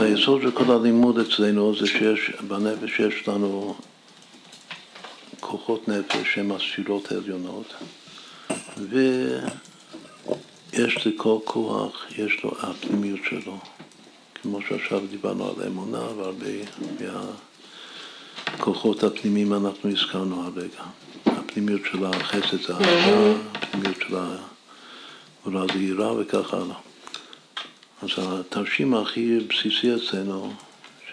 היסוד של כל הלימוד אצלנו זה שיש, בנפש יש לנו כוחות נפש שהן הספירות העליונות, ויש לכל כוח, יש לו הפנימיות שלו, כמו שעכשיו דיברנו על האמונה והרבה מהכוחות הפנימיים אנחנו הזכרנו הרגע. הפנימיות של החסד זה האהבה, הפנימיות של הגבולה וכך הלאה. אז התרשים הכי בסיסי אצלנו,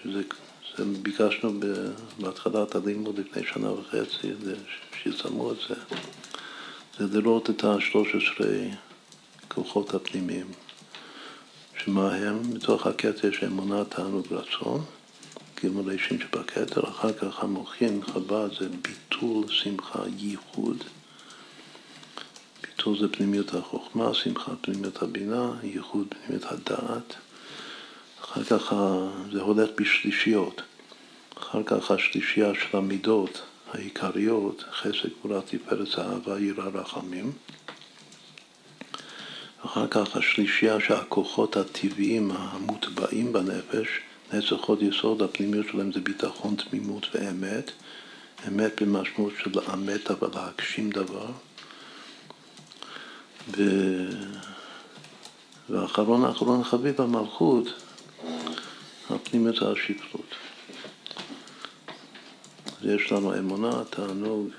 שזה זה ביקשנו בהתחלת הלימוד לפני שנה וחצי, שיסיימו את זה, זה לראות את ה-13 כוחות הפנימיים, שמה הם? מתוך הכתר יש אמונה, תענוג, רצון, גימול אישים שבכתר, אחר כך המוחין, חב"ד, זה ביטול, שמחה, ייחוד. ביטול זה פנימיות החוכמה, שמחה פנימיות הבינה, ייחוד פנימיות הדעת. אחר כך זה הולך בשלישיות. אחר כך השלישייה של המידות העיקריות, חסד, גבולה, תפארת, אהבה, יראה, רחמים. אחר כך השלישייה שהכוחות הטבעיים המוטבעים בנפש, נצח עוד יסוד, הפנימיות שלהם זה ביטחון, תמימות ואמת. אמת במשמעות של לאמת אבל להגשים דבר. ו... ואחרון האחרון חביב המלכות, הפנימיות זה השפלות. יש לנו אמונה, תענוג,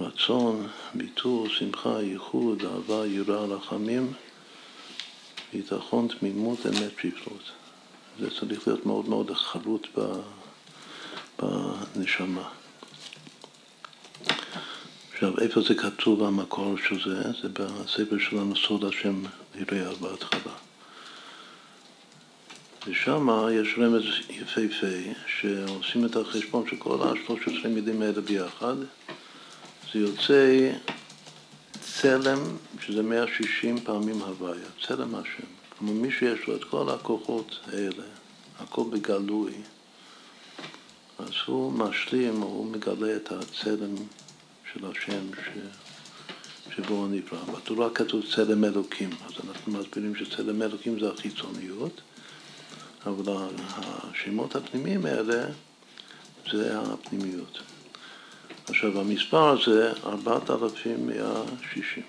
רצון, ביטול, שמחה, ייחוד, אהבה, יראה, רחמים, ביטחון, תמימות, אמת, שפלות. זה צריך להיות מאוד מאוד חרוט בנשמה. עכשיו, איפה זה כתוב המקור של זה? בספר שלנו סוד השם נראה בהתחלה. ושם יש רמז יפהפה, שעושים את החשבון של כל ה-13 מילים האלה ביחד, זה יוצא צלם, שזה 160 פעמים הוויה, צלם השם. כלומר, מי שיש לו את כל הכוחות האלה, הכל בגלוי, אז הוא משלים, הוא מגלה את הצלם של השם ש... שבו הוא נברא. בתורה כתוב צלם אלוקים, אז אנחנו מסבירים שצלם אלוקים זה החיצוניות, אבל השמות הפנימיים האלה זה הפנימיות. עכשיו המספר הזה 4,160.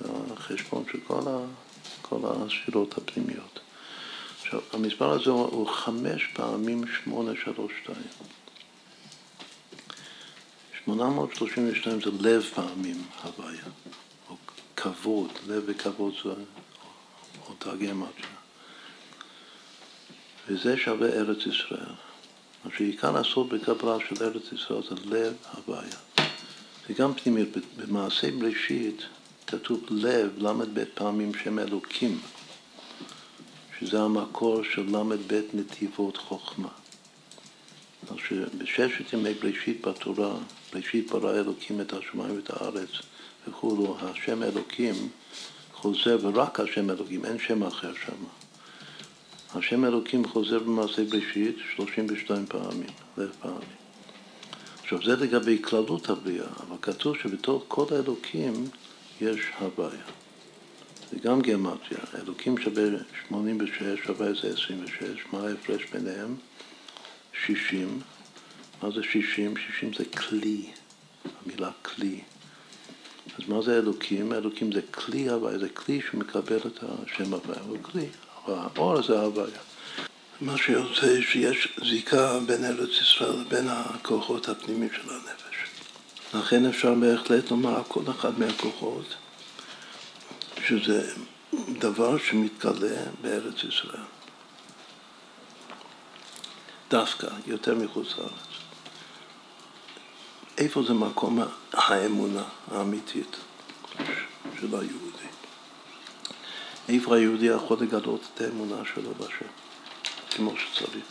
זה החשבון של כל, ה, כל הספירות הפנימיות. עכשיו, המספר הזה הוא חמש פעמים שמונה שלוש שתיים. 832 זה לב פעמים הוויה, או כבוד, לב וכבוד זה אותה גמטיה. וזה שווה ארץ ישראל. מה שעיקר הסוד בקבלה של ארץ ישראל זה לב הוויה. זה גם פנימיות. במעשה בראשית כתוב לב, ל"ב פעמים שם אלוקים, שזה המקור של ל"ב נתיבות חוכמה. שבששת ימי בראשית בתורה, בראשית ברא אלוקים את השמיים ואת הארץ וכולו, השם אלוקים חוזר, ורק השם אלוקים, אין שם אחר שם. השם אלוקים חוזר במעשה בראשית 32 פעמים, אלף פעמים. עכשיו זה לגבי כללות הבריאה, אבל כתוב שבתוך כל האלוקים יש הוויה. זה גם גיאומטריה, אלוקים שווה 86, שווה איזה 26, מה ההפרש ביניהם? 60. מה זה 60? 60 זה כלי, המילה כלי. אז מה זה אלוקים? אלוקים זה כלי הוויה, זה כלי שמקבל את השם הוויה, הוא כלי. האור זה ההוויה. מה שיוצא שיש זיקה בין ארץ ישראל לבין הכוחות הפנימיים של הנפש. לכן אפשר בהחלט לומר כל אחד מהכוחות שזה דבר שמתגלה בארץ ישראל. דווקא, יותר מחוץ לארץ. איפה זה מקום האמונה האמיתית של היהודי? איפה היהודי יכול לגלות את האמונה שלו בשם, כמו שצריך,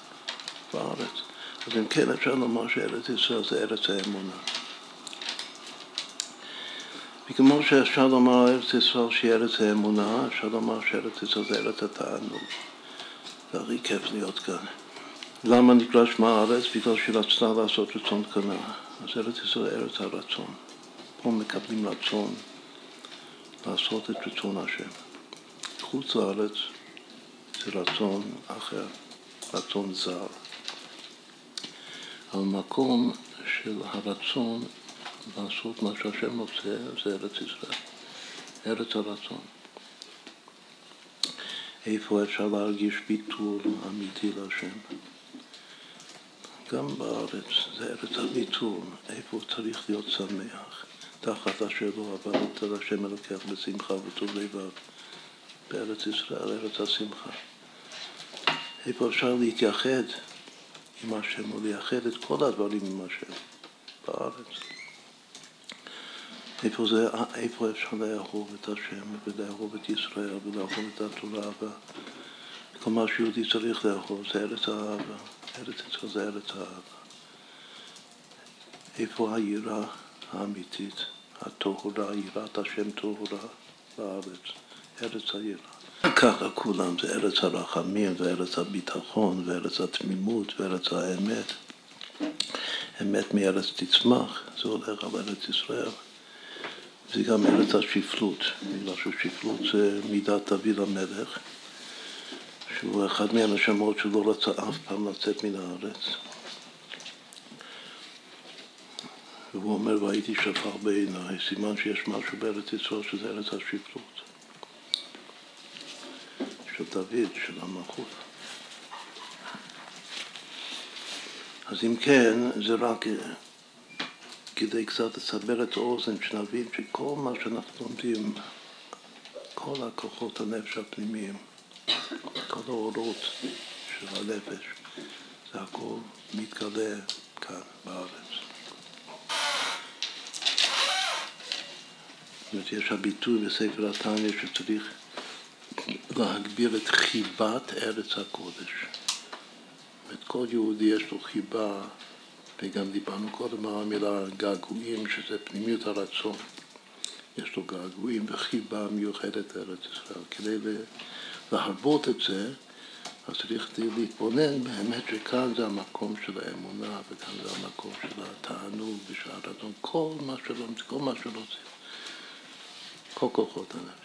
בארץ. אז אם כן, אפשר לומר שארץ ישראל זה ארץ האמונה. וכמו שאפשר לומר ארץ ישראל שהיא ארץ האמונה, אפשר לומר שארץ ישראל זה ארץ התענוג. זה הכי כיף להיות כאן. למה נקרא שמה הארץ? בגלל שהיא רצתה לעשות רצון קנה. אז ארץ ישראל ארץ הרצון. פה מקבלים רצון לעשות את רצון השם. חוץ לארץ זה רצון אחר, רצון זר. המקום של הרצון לעשות מה שהשם רוצה זה ארץ ישראל, ארץ הרצון. איפה אפשר להרגיש ביטול אמיתי להשם? גם בארץ, זה ארץ הביטול, איפה צריך להיות שמח, תחת אשר לא עבדת על השם אלוקח בשמחה וטוב לבב, בארץ ישראל, ארץ השמחה. איפה אפשר להתייחד עם השם או לייחד את כל הדברים עם השם בארץ. איפה, זה, איפה אפשר לאהוב את השם ולאהוב את ישראל ולאהוב את התורה וכל מה שיהודי צריך לאהוב זה ארץ האהבה, ארץ ישראל זה ארץ האהבה. איפה היראה האמיתית, הטהורה, יראת השם טהורה בארץ, ארץ היראה. ככה כולם, זה ארץ הרחמים וארץ הביטחון וארץ התמימות וארץ האמת. אמת מארץ תצמח, זה הולך על ארץ ישראל. זה גם ארץ השפלות, בגלל ששפלות זה מידת דוד המלך, שהוא אחד מהנשמות שלא רצה אף פעם לצאת מן הארץ. והוא אומר, והייתי שפר בעיניי, סימן שיש משהו בארץ ישראל שזה ארץ השפלות. של דוד, של המלכות. אז אם כן, זה רק כדי קצת לסבר את האוזן, שנבין שכל מה שאנחנו לומדים, כל הכוחות הנפש הפנימיים, כל האורות של הנפש, זה הכל מתגלה כאן בארץ. זאת אומרת, יש הביטוי בספר התניא שצריך להגביר את חיבת ארץ הקודש. את כל יהודי יש לו חיבה, וגם דיברנו קודם על המילה געגועים, שזה פנימיות הרצון. יש לו געגועים וחיבה מיוחדת לארץ ישראל. כדי להרבות את זה, אז צריך להתבונן באמת שכאן זה המקום של האמונה, וכאן זה המקום של התענוג ושל הרצון, כל מה שלא, זה, כל כוחות הנפש.